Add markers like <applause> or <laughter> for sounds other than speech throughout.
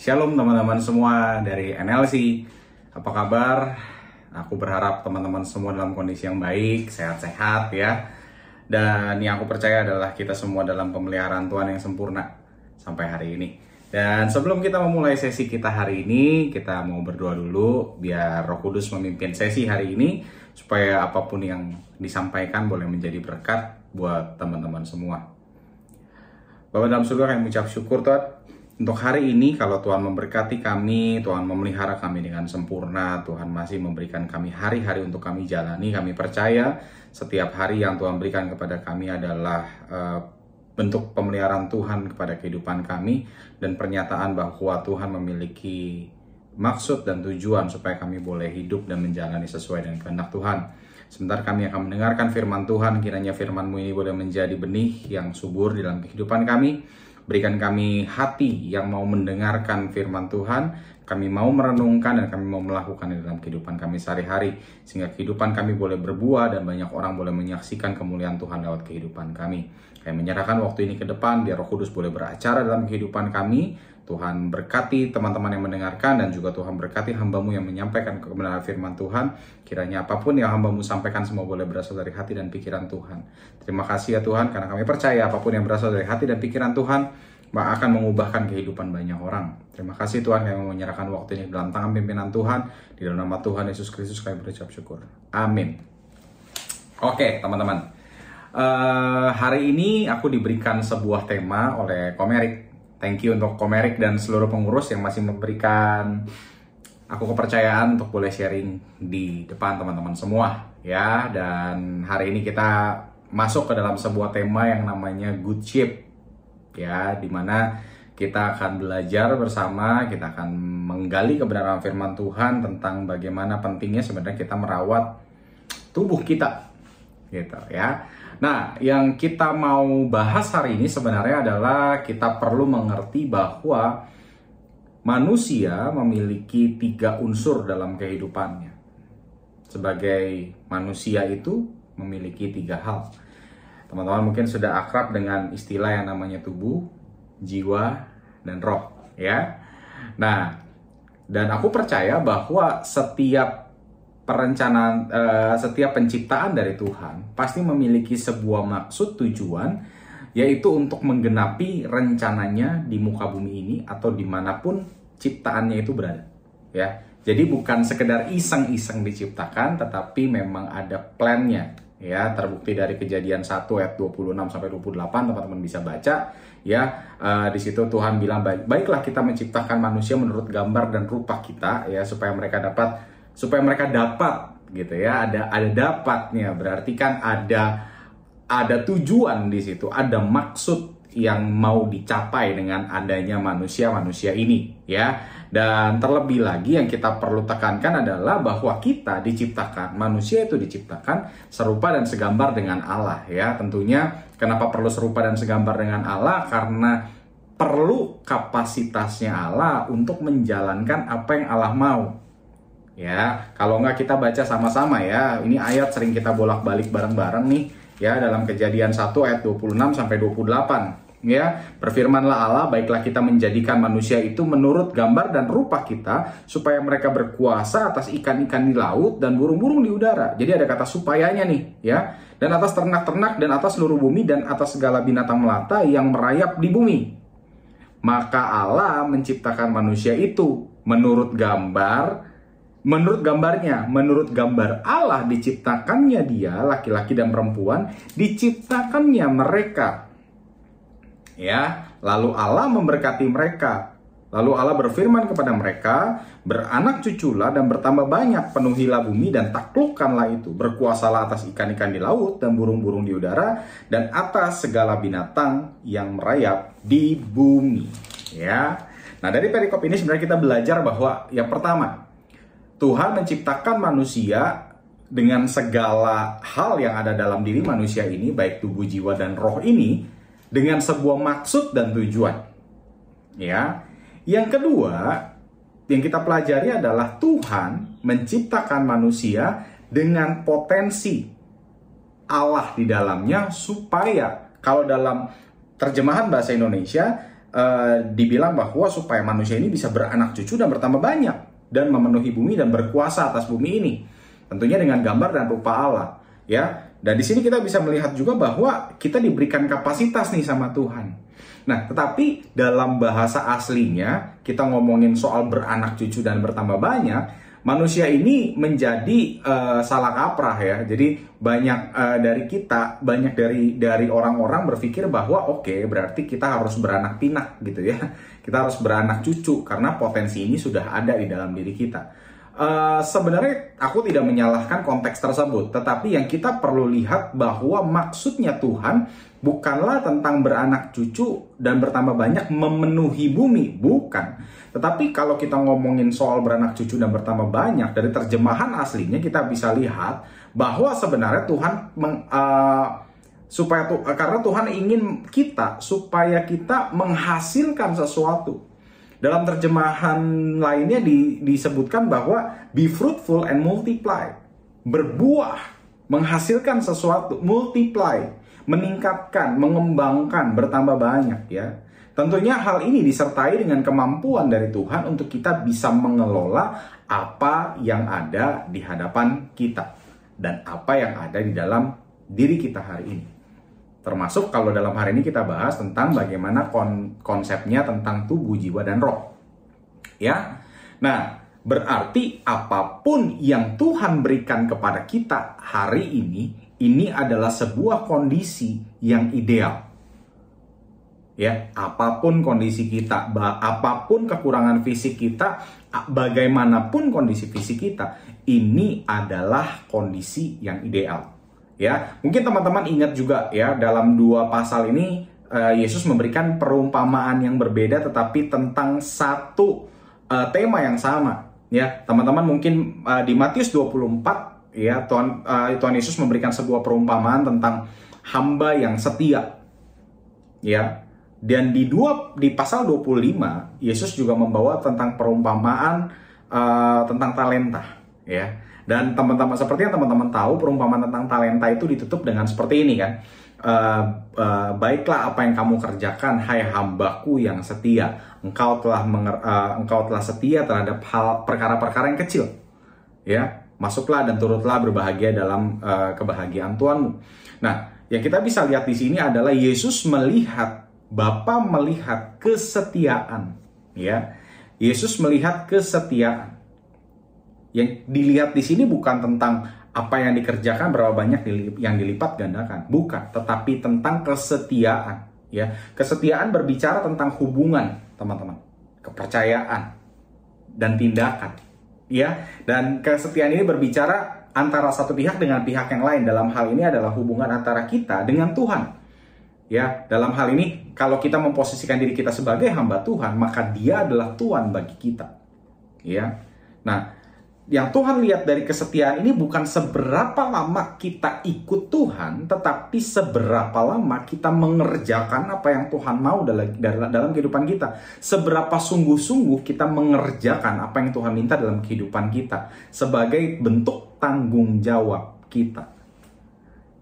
Shalom teman-teman semua dari NLC. Apa kabar? Aku berharap teman-teman semua dalam kondisi yang baik, sehat-sehat ya. Dan yang aku percaya adalah kita semua dalam pemeliharaan Tuhan yang sempurna sampai hari ini. Dan sebelum kita memulai sesi kita hari ini, kita mau berdoa dulu biar Roh Kudus memimpin sesi hari ini supaya apa pun yang disampaikan boleh menjadi berkat buat teman-teman semua. Bapak dalam surga kami mengucap syukur Tuhan untuk hari ini kalau Tuhan memberkati kami, Tuhan memelihara kami dengan sempurna, Tuhan masih memberikan kami hari-hari untuk kami jalani, kami percaya setiap hari yang Tuhan berikan kepada kami adalah uh, bentuk pemeliharaan Tuhan kepada kehidupan kami dan pernyataan bahwa Tuhan memiliki maksud dan tujuan supaya kami boleh hidup dan menjalani sesuai dengan kehendak Tuhan. Sebentar kami akan mendengarkan firman Tuhan, kiranya firman-Mu ini boleh menjadi benih yang subur dalam kehidupan kami. Berikan kami hati yang mau mendengarkan firman Tuhan, kami mau merenungkan dan kami mau melakukan dalam kehidupan kami sehari-hari. Sehingga kehidupan kami boleh berbuah dan banyak orang boleh menyaksikan kemuliaan Tuhan lewat kehidupan kami. Kami menyerahkan waktu ini ke depan, biar roh kudus boleh beracara dalam kehidupan kami, Tuhan berkati teman-teman yang mendengarkan dan juga Tuhan berkati hambamu yang menyampaikan kebenaran firman Tuhan. Kiranya apa pun yang hambamu sampaikan semua boleh berasal dari hati dan pikiran Tuhan. Terima kasih ya Tuhan karena kami percaya apa pun yang berasal dari hati dan pikiran Tuhan akan mengubahkan kehidupan banyak orang. Terima kasih Tuhan kami menyerahkan waktu ini dalam tangan pimpinan Tuhan. Di dalam nama Tuhan Yesus Kristus kami berucap syukur. Amin. Oke teman-teman. Uh, hari ini aku diberikan sebuah tema oleh Komerik Thank you untuk Komerik dan seluruh pengurus yang masih memberikan aku kepercayaan untuk boleh sharing di depan teman-teman semua ya. Dan hari ini kita masuk ke dalam sebuah tema yang namanya good shape ya, di mana kita akan belajar bersama, kita akan menggali kebenaran firman Tuhan tentang bagaimana pentingnya sebenarnya kita merawat tubuh kita gitu ya. Nah, yang kita mau bahas hari ini sebenarnya adalah kita perlu mengerti bahwa manusia memiliki tiga unsur dalam kehidupannya. Sebagai manusia itu memiliki tiga hal. Teman-teman mungkin sudah akrab dengan istilah yang namanya tubuh, jiwa, dan roh, ya. Nah, dan aku percaya bahwa setiap perencanaan uh, setiap penciptaan dari Tuhan pasti memiliki sebuah maksud tujuan yaitu untuk menggenapi rencananya di muka bumi ini atau di mana pun ciptaannya itu berada ya jadi bukan sekedar iseng-iseng diciptakan tetapi memang ada plannya ya terbukti dari kejadian 1 ayat 26 sampai 28 teman-teman bisa baca. Ya uh, di situ Tuhan bilang baik baiklah kita menciptakan manusia menurut gambar dan rupa kita ya supaya mereka dapat supaya mereka dapat gitu ya. Ada ada dapatnya. Berarti kan ada ada tujuan di situ ada maksud yang mau dicapai dengan adanya manusia-manusia ini ya dan terlebih lagi yang kita perlu tekankan adalah bahwa kita diciptakan manusia itu diciptakan serupa dan segambar dengan Allah ya. Tentunya kenapa perlu serupa dan segambar dengan Allah? Karena perlu kapasitasnya Allah untuk menjalankan apa yang Allah mau ya. Kalau nggak kita baca sama-sama ya. Ini ayat sering kita bolak-balik bareng-bareng nih ya dalam kejadian 1 ayat 26 sampai 28 ya berfirmanlah Allah baiklah kita menjadikan manusia itu menurut gambar dan rupa kita supaya mereka berkuasa atas ikan-ikan di laut dan burung-burung di udara. Jadi ada kata supayanya nih ya. Dan atas ternak-ternak dan atas seluruh bumi dan atas segala binatang melata yang merayap di bumi. Maka Allah menciptakan manusia itu menurut gambar Menurut gambarnya, menurut gambar Allah diciptakannya dia, laki-laki dan perempuan, diciptakannya mereka. Ya, lalu Allah memberkati mereka. Lalu Allah berfirman kepada mereka, beranak cuculah dan bertambah banyak, penuhilah bumi dan taklukkanlah itu. Berkuasalah atas ikan-ikan di laut dan burung-burung di udara dan atas segala binatang yang merayap di bumi. Ya, Nah, dari perikop ini sebenarnya kita belajar bahwa yang pertama, Tuhan menciptakan manusia dengan segala hal yang ada dalam diri manusia ini, baik tubuh, jiwa, dan roh ini, dengan sebuah maksud dan tujuan. Ya, yang kedua, yang kita pelajari adalah Tuhan menciptakan manusia dengan potensi Allah di dalamnya supaya kalau dalam terjemahan bahasa Indonesia uh, dibilang bahwa supaya manusia ini bisa beranak cucu dan bertambah banyak dan memenuhi bumi dan berkuasa atas bumi ini. Tentunya dengan gambar dan rupa Allah, ya. Dan di sini kita bisa melihat juga bahwa kita diberikan kapasitas nih sama Tuhan. Nah, tetapi dalam bahasa aslinya kita ngomongin soal beranak cucu dan bertambah banyak, manusia ini menjadi uh, salah kaprah ya. Jadi banyak uh, dari kita, banyak dari dari orang-orang berpikir bahwa oke okay, berarti kita harus beranak pinak gitu ya. <laughs> Kita harus beranak cucu karena potensi ini sudah ada di dalam diri kita. Uh, sebenarnya aku tidak menyalahkan konteks tersebut, tetapi yang kita perlu lihat bahwa maksudnya Tuhan bukanlah tentang beranak cucu dan bertambah banyak memenuhi bumi, bukan tetapi kalau kita ngomongin soal beranak cucu dan bertambah banyak dari terjemahan aslinya kita bisa lihat bahwa sebenarnya Tuhan meng, uh, supaya tuh karena Tuhan ingin kita supaya kita menghasilkan sesuatu. Dalam terjemahan lainnya di, disebutkan bahwa be fruitful and multiply. Berbuah, menghasilkan sesuatu, multiply, meningkatkan, mengembangkan, bertambah banyak ya. Tentunya hal ini disertai dengan kemampuan dari Tuhan untuk kita bisa mengelola apa yang ada di hadapan kita dan apa yang ada di dalam diri kita hari ini. Termasuk kalau dalam hari ini kita bahas tentang bagaimana kon konsepnya tentang tubuh, jiwa, dan roh. Ya. Nah, berarti apa pun yang Tuhan berikan kepada kita hari ini, ini adalah sebuah kondisi yang ideal ya apa pun kondisi kita apa pun kekurangan fisik kita bagaimanapun kondisi fisik kita ini adalah kondisi yang ideal ya mungkin teman-teman ingat juga ya dalam dua pasal ini eh, Yesus memberikan perumpamaan yang berbeda tetapi tentang satu uh, tema yang sama ya teman-teman mungkin uh, di Matius 24 ya Tuhan uh, Tuhan Yesus memberikan sebuah perumpamaan tentang hamba yang setia ya dan di dua di pasal 25 Yesus juga membawa tentang perumpamaan uh, tentang talenta ya. Dan teman-teman seperti yang teman-teman tahu perumpamaan tentang talenta itu ditutup dengan seperti ini kan. Uh, uh, baiklah apa yang kamu kerjakan hai hambaku yang setia engkau telah menger, uh, engkau telah setia terhadap hal perkara-perkara yang kecil ya masuklah dan turutlah berbahagia dalam uh, kebahagiaan Tuhanmu nah yang kita bisa lihat di sini adalah Yesus melihat Bapa melihat kesetiaan, ya. Yesus melihat kesetiaan. Yang dilihat di sini bukan tentang apa yang dikerjakan berapa banyak yang dilipat gandakan, bukan, tetapi tentang kesetiaan, ya. Kesetiaan berbicara tentang hubungan, teman-teman, kepercayaan dan tindakan, ya. Dan kesetiaan ini berbicara antara satu pihak dengan pihak yang lain. Dalam hal ini adalah hubungan antara kita dengan Tuhan Ya, dalam hal ini kalau kita memposisikan diri kita sebagai hamba Tuhan, maka Dia adalah Tuhan bagi kita. Ya. Nah, yang Tuhan lihat dari kesetiaan ini bukan seberapa lama kita ikut Tuhan, tetapi seberapa lama kita mengerjakan apa yang Tuhan mau dalam, dalam kehidupan kita. Seberapa sungguh-sungguh kita mengerjakan apa yang Tuhan minta dalam kehidupan kita sebagai bentuk tanggung jawab kita.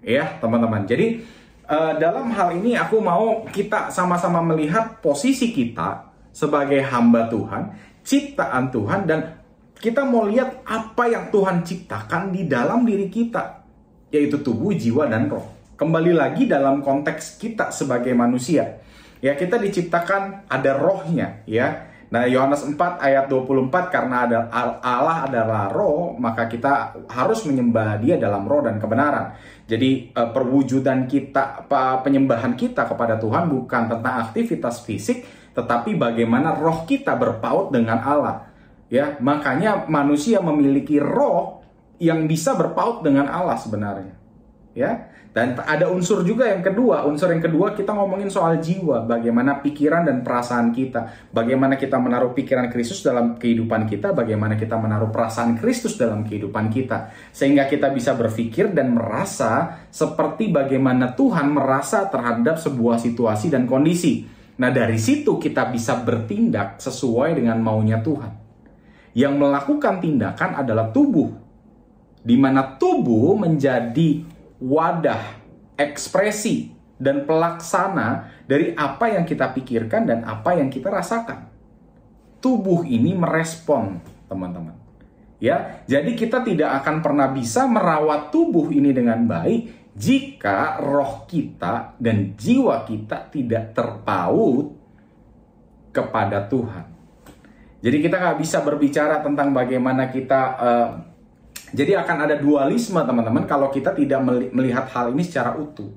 Ya, teman-teman. Jadi, uh, dalam hal ini aku mau kita sama-sama melihat posisi kita sebagai hamba Tuhan, ciptaan Tuhan dan kita mau lihat apa yang Tuhan ciptakan di dalam diri kita, yaitu tubuh, jiwa dan roh. Kembali lagi dalam konteks kita sebagai manusia. Ya, kita diciptakan ada rohnya, ya. Nah, Yohanes 4 ayat 24 karena ada Allah adalah roh, maka kita harus menyembah Dia dalam roh dan kebenaran. Jadi uh, perwujudan kita penyembahan kita kepada Tuhan bukan tentang aktivitas fisik, tetapi bagaimana roh kita berpaut dengan Allah. Ya, makanya manusia memiliki roh yang bisa berpaut dengan Allah sebenarnya. ya. Dan ada unsur juga yang kedua, unsur yang kedua kita ngomongin soal jiwa, bagaimana pikiran dan perasaan kita, bagaimana kita menaruh pikiran Kristus dalam kehidupan kita, bagaimana kita menaruh perasaan Kristus dalam kehidupan kita, sehingga kita bisa berpikir dan merasa seperti bagaimana Tuhan merasa terhadap sebuah situasi dan kondisi. Nah, dari situ kita bisa bertindak sesuai dengan maunya Tuhan. Yang melakukan tindakan adalah tubuh, di mana tubuh menjadi wadah, ekspresi, dan pelaksana dari apa yang kita pikirkan dan apa yang kita rasakan. Tubuh ini merespon, teman-teman. Ya, jadi kita tidak akan pernah bisa merawat tubuh ini dengan baik jika roh kita dan jiwa kita tidak terpaut kepada Tuhan. Jadi kita nggak bisa berbicara tentang bagaimana kita uh, jadi akan ada dualisme teman-teman kalau kita tidak melihat hal ini secara utuh.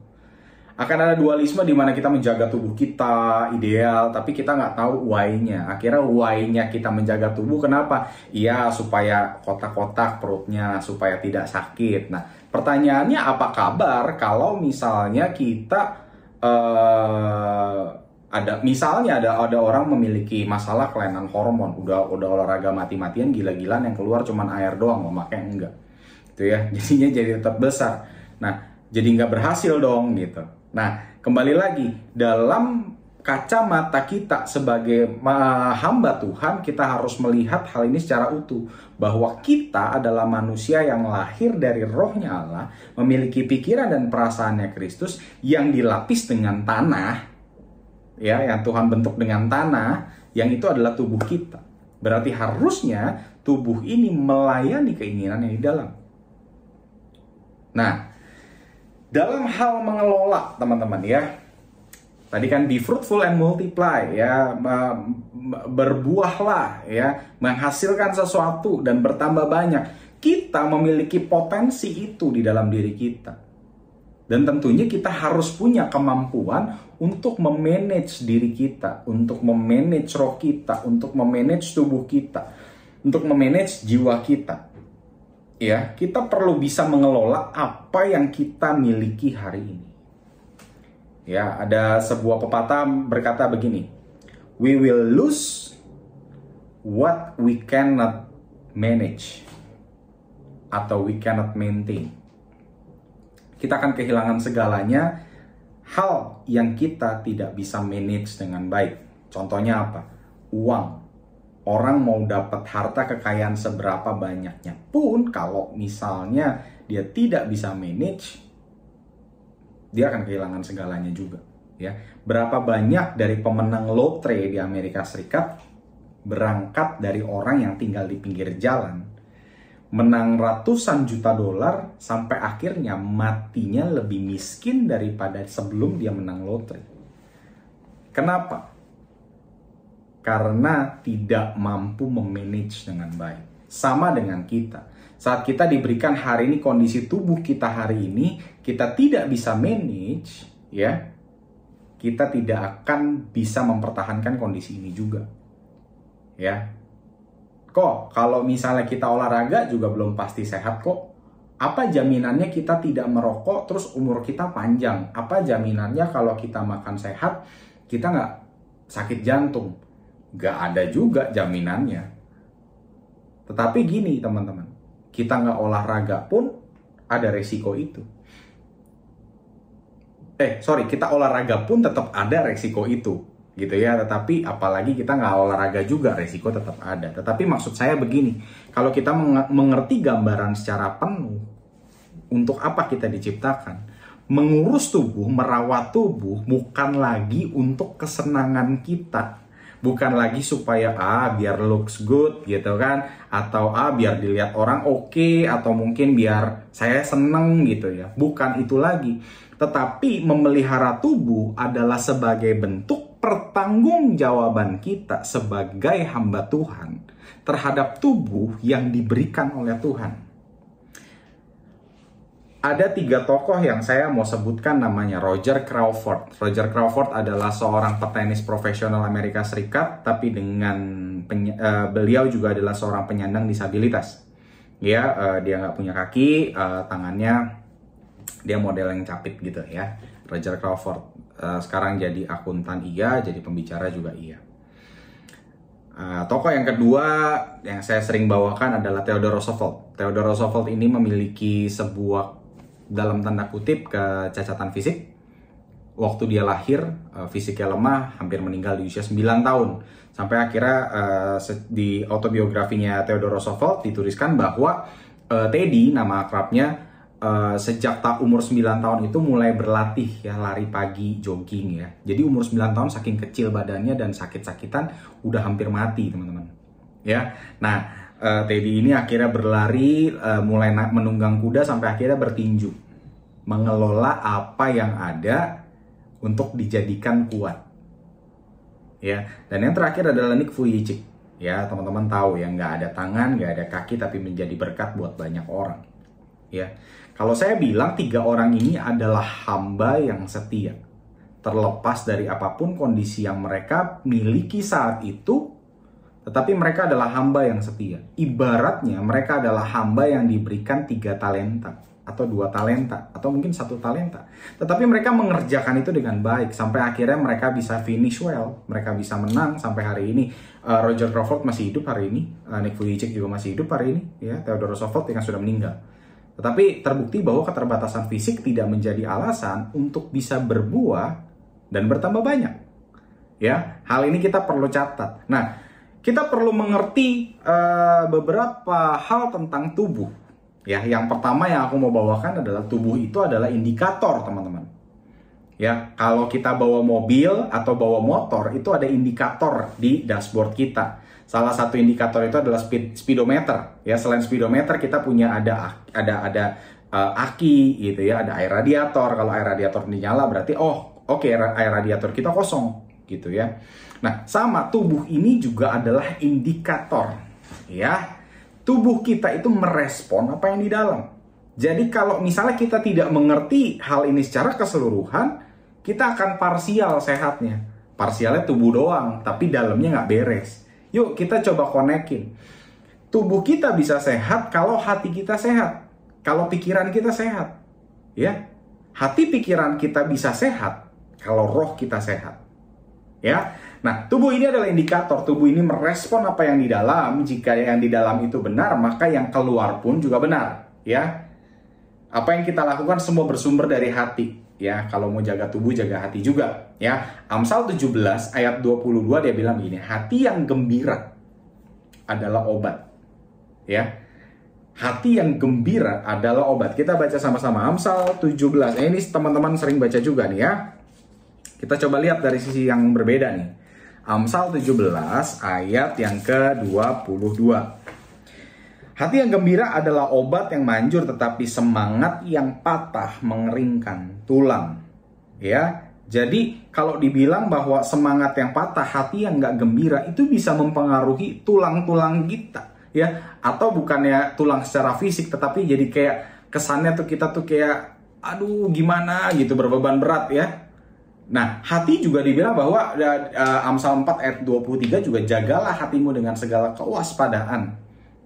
Akan ada dualisme di mana kita menjaga tubuh kita ideal, tapi kita nggak tahu why-nya. Akhirnya why-nya kita menjaga tubuh kenapa? Iya supaya kotak-kotak perutnya, supaya tidak sakit. Nah pertanyaannya apa kabar kalau misalnya kita uh, ada misalnya ada ada orang memiliki masalah kelainan hormon. Udah udah olahraga mati-matian gila-gilaan yang keluar cuman air doang makanya enggak. Itu ya <laughs> jadinya jadi tetap besar. Nah jadi nggak berhasil dong gitu. Nah kembali lagi dalam kacamata kita sebagai hamba Tuhan kita harus melihat hal ini secara utuh. Bahwa kita adalah manusia yang lahir dari rohnya Allah memiliki pikiran dan perasaannya Kristus yang dilapis dengan tanah ya yang Tuhan bentuk dengan tanah yang itu adalah tubuh kita. Berarti harusnya tubuh ini melayani keinginan yang di dalam. Nah, dalam hal mengelola teman-teman ya. Tadi kan be fruitful and multiply ya, berbuahlah ya, menghasilkan sesuatu dan bertambah banyak. Kita memiliki potensi itu di dalam diri kita. Dan tentunya kita harus punya kemampuan untuk memanage diri kita, untuk memanage roh kita, untuk memanage tubuh kita, untuk memanage jiwa kita. Ya, kita perlu bisa mengelola apa yang kita miliki hari ini. Ya, ada sebuah pepatah berkata begini, we will lose what we cannot manage atau we cannot maintain kita akan kehilangan segalanya hal yang kita tidak bisa manage dengan baik. Contohnya apa? Uang. Orang mau dapat harta kekayaan seberapa banyaknya pun kalau misalnya dia tidak bisa manage, dia akan kehilangan segalanya juga. Ya, berapa banyak dari pemenang lotre di Amerika Serikat berangkat dari orang yang tinggal di pinggir jalan menang ratusan juta dolar sampai akhirnya matinya lebih miskin daripada sebelum dia menang lotre. Kenapa? Karena tidak mampu memanage dengan baik. Sama dengan kita. Saat kita diberikan hari ini kondisi tubuh kita hari ini, kita tidak bisa manage, ya. Kita tidak akan bisa mempertahankan kondisi ini juga. Ya, Kok kalau misalnya kita olahraga juga belum pasti sehat kok. Apa jaminannya kita tidak merokok terus umur kita panjang? Apa jaminannya kalau kita makan sehat kita nggak sakit jantung? Nggak ada juga jaminannya. Tetapi gini teman-teman, kita nggak olahraga pun ada resiko itu. Eh sorry, kita olahraga pun tetap ada resiko itu gitu ya. Tetapi apalagi kita nggak olahraga juga resiko tetap ada. Tetapi maksud saya begini kalau kita mengerti gambaran secara penuh untuk apa kita diciptakan mengurus tubuh merawat tubuh bukan lagi untuk kesenangan kita. Bukan lagi supaya ah biar looks good gitu kan atau ah biar dilihat orang oke okay, atau mungkin biar saya seneng gitu ya. Bukan itu lagi. Tetapi memelihara tubuh adalah sebagai bentuk pertanggungjawaban kita sebagai hamba Tuhan terhadap tubuh yang diberikan oleh Tuhan. Ada tiga tokoh yang saya mau sebutkan namanya Roger Crawford. Roger Crawford adalah seorang petenis profesional Amerika Serikat, tapi dengan uh, beliau juga adalah seorang penyandang disabilitas. Ya, uh, dia nggak punya kaki, uh, tangannya dia model yang capit gitu ya Roger Crawford uh, sekarang jadi akuntan iya jadi pembicara juga iya uh, tokoh yang kedua yang saya sering bawakan adalah Theodore Roosevelt. Theodore Roosevelt ini memiliki sebuah dalam tanda kutip kecacatan fisik. Waktu dia lahir uh, fisiknya lemah hampir meninggal di usia 9 tahun. Sampai akhirnya uh, di autobiografinya Theodore Roosevelt dituliskan bahwa uh, Teddy nama akrabnya uh, sejak tak umur 9 tahun itu mulai berlatih ya lari pagi jogging ya. Jadi umur 9 tahun saking kecil badannya dan sakit-sakitan udah hampir mati teman-teman. Ya. Nah, uh, Teddy ini akhirnya berlari uh, mulai menunggang kuda sampai akhirnya bertinju. Mengelola apa yang ada untuk dijadikan kuat. Ya, dan yang terakhir adalah Nick Vujicic. Ya, teman-teman tahu ya, nggak ada tangan, nggak ada kaki, tapi menjadi berkat buat banyak orang. Ya, kalau saya bilang tiga orang ini adalah hamba yang setia. Terlepas dari apa pun kondisi yang mereka miliki saat itu, tetapi mereka adalah hamba yang setia. Ibaratnya mereka adalah hamba yang diberikan tiga talenta atau dua talenta atau mungkin satu talenta. Tetapi mereka mengerjakan itu dengan baik sampai akhirnya mereka bisa finish well, mereka bisa menang sampai hari ini. Uh, Roger Crawford masih hidup hari ini, uh, Nick Vujicic juga masih hidup hari ini, ya Theodore Roosevelt yang sudah meninggal. Tetapi terbukti bahwa keterbatasan fisik tidak menjadi alasan untuk bisa berbuah dan bertambah banyak. Ya, hal ini kita perlu catat. Nah, kita perlu mengerti uh, beberapa hal tentang tubuh. Ya, yang pertama yang aku mau bawakan adalah tubuh itu adalah indikator, teman-teman. Ya, kalau kita bawa mobil atau bawa motor itu ada indikator di dashboard kita. Salah satu indikator itu adalah speed, speedometer. Ya, selain speedometer kita punya ada ada ada uh, aki gitu ya, ada air radiator. Kalau air radiator ini nyala berarti oh, oke okay, air radiator kita kosong gitu ya. Nah, sama tubuh ini juga adalah indikator ya. Tubuh kita itu merespon apa yang di dalam. Jadi kalau misalnya kita tidak mengerti hal ini secara keseluruhan, kita akan parsial sehatnya. Parsialnya tubuh doang, tapi dalamnya nggak beres. Yuk kita coba konekin. Tubuh kita bisa sehat kalau hati kita sehat. Kalau pikiran kita sehat. Ya. Hati pikiran kita bisa sehat kalau roh kita sehat. Ya. Nah, tubuh ini adalah indikator. Tubuh ini merespon apa yang di dalam. Jika yang di dalam itu benar, maka yang keluar pun juga benar. Ya. Apa yang kita lakukan semua bersumber dari hati ya kalau mau jaga tubuh jaga hati juga ya. Amsal 17 ayat 22 dia bilang begini hati yang gembira adalah obat. Ya. Hati yang gembira adalah obat. Kita baca sama-sama Amsal 17 eh, ini teman-teman sering baca juga nih ya. Kita coba lihat dari sisi yang berbeda nih. Amsal 17 ayat yang ke-22 Hati yang gembira adalah obat yang manjur tetapi semangat yang patah mengeringkan tulang. Ya, jadi kalau dibilang bahwa semangat yang patah, hati yang nggak gembira itu bisa mempengaruhi tulang-tulang kita, ya. Atau bukannya tulang secara fisik, tetapi jadi kayak kesannya tuh kita tuh kayak, aduh gimana gitu berbeban berat ya. Nah, hati juga dibilang bahwa uh, Amsal 4 ayat 23 juga jagalah hatimu dengan segala kewaspadaan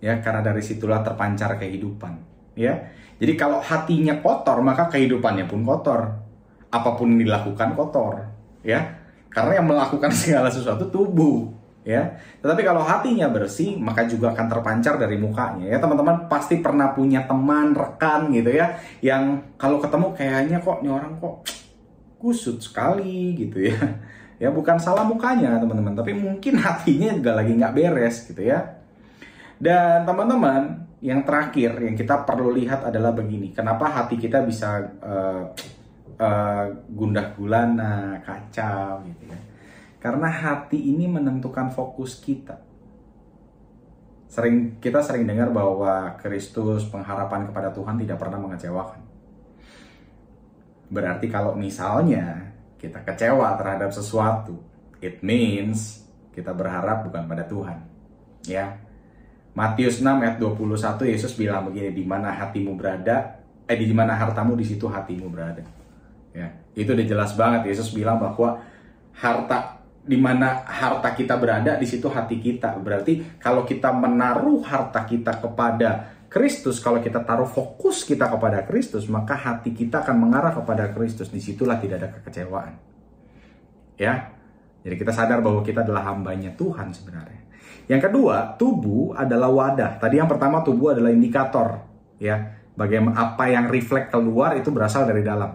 ya karena dari situlah terpancar kehidupan. Ya jadi kalau hatinya kotor maka kehidupannya pun kotor. Apa pun yang dilakukan kotor. Ya karena yang melakukan <laughs> segala sesuatu tubuh. Ya tetapi kalau hatinya bersih maka juga akan terpancar dari mukanya. Ya teman-teman pasti pernah punya teman rekan gitu ya yang kalau ketemu kayaknya kok ini orang kok kusut sekali gitu ya. <laughs> Ya bukan salah mukanya teman-teman tapi mungkin hatinya juga lagi nggak beres gitu ya dan teman-teman, yang terakhir yang kita perlu lihat adalah begini. Kenapa hati kita bisa uh, uh, gundah gulana, kacau gitu ya. Karena hati ini menentukan fokus kita. Sering kita sering dengar bahwa Kristus pengharapan kepada Tuhan tidak pernah mengecewakan. Berarti kalau misalnya kita kecewa terhadap sesuatu, it means kita berharap bukan pada Tuhan. Ya, Matius 6 ayat 21 Yesus bilang begini, di mana hatimu berada, eh di mana hartamu di situ hatimu berada. Ya, itu udah jelas banget Yesus bilang bahwa harta di mana harta kita berada di situ hati kita. Berarti kalau kita menaruh harta kita kepada Kristus, kalau kita taruh fokus kita kepada Kristus, maka hati kita akan mengarah kepada Kristus. Di situlah tidak ada kekecewaan. Ya, jadi kita sadar bahwa kita adalah hambanya Tuhan sebenarnya. Yang kedua, tubuh adalah wadah. Tadi yang pertama tubuh adalah indikator, ya. Bagaimana apa yang refleks keluar itu berasal dari dalam.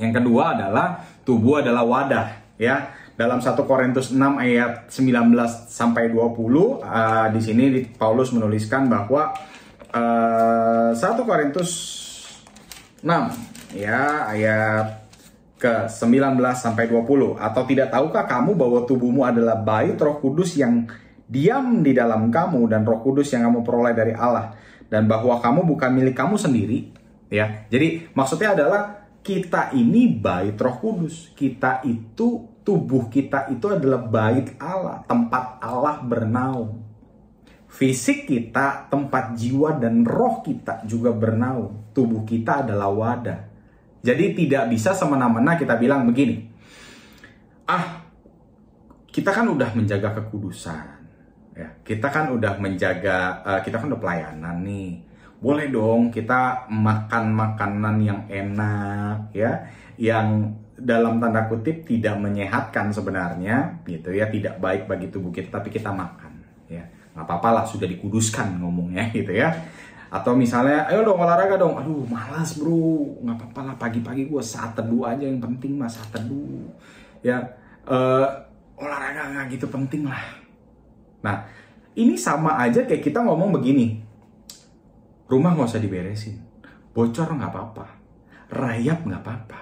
Yang kedua adalah tubuh adalah wadah, ya. Dalam 1 Korintus 6 ayat 19 sampai 20 uh, di sini Paulus menuliskan bahwa uh, 1 Korintus 6 ya ayat ke 19 sampai 20 atau tidak tahukah kamu bahwa tubuhmu adalah bait Roh Kudus yang diam di dalam kamu dan Roh Kudus yang kamu peroleh dari Allah dan bahwa kamu bukan milik kamu sendiri ya. Jadi maksudnya adalah kita ini bait Roh Kudus. Kita itu tubuh kita itu adalah bait Allah, tempat Allah bernaung. Fisik kita, tempat jiwa dan roh kita juga bernaung. Tubuh kita adalah wadah. Jadi tidak bisa semena-mena kita bilang begini. Ah, kita kan udah menjaga kekudusan. Ya, kita kan udah menjaga, uh, kita kan udah pelayanan nih. Boleh dong kita makan makanan yang enak ya. Yang dalam tanda kutip tidak menyehatkan sebenarnya gitu ya. Tidak baik bagi tubuh kita tapi kita makan ya. Nggak apa-apa lah sudah dikuduskan ngomongnya <laughs> gitu ya. Atau misalnya ayo dong olahraga dong. Aduh malas bro. Nggak apa-apa lah pagi-pagi gue saat teduh aja yang penting mah saat teduh ya. Uh, olahraga nggak gitu penting lah nah ini sama aja kayak kita ngomong begini Rumah nggak usah diberesin. Bocor nggak apa-apa. Rayap nggak apa-apa.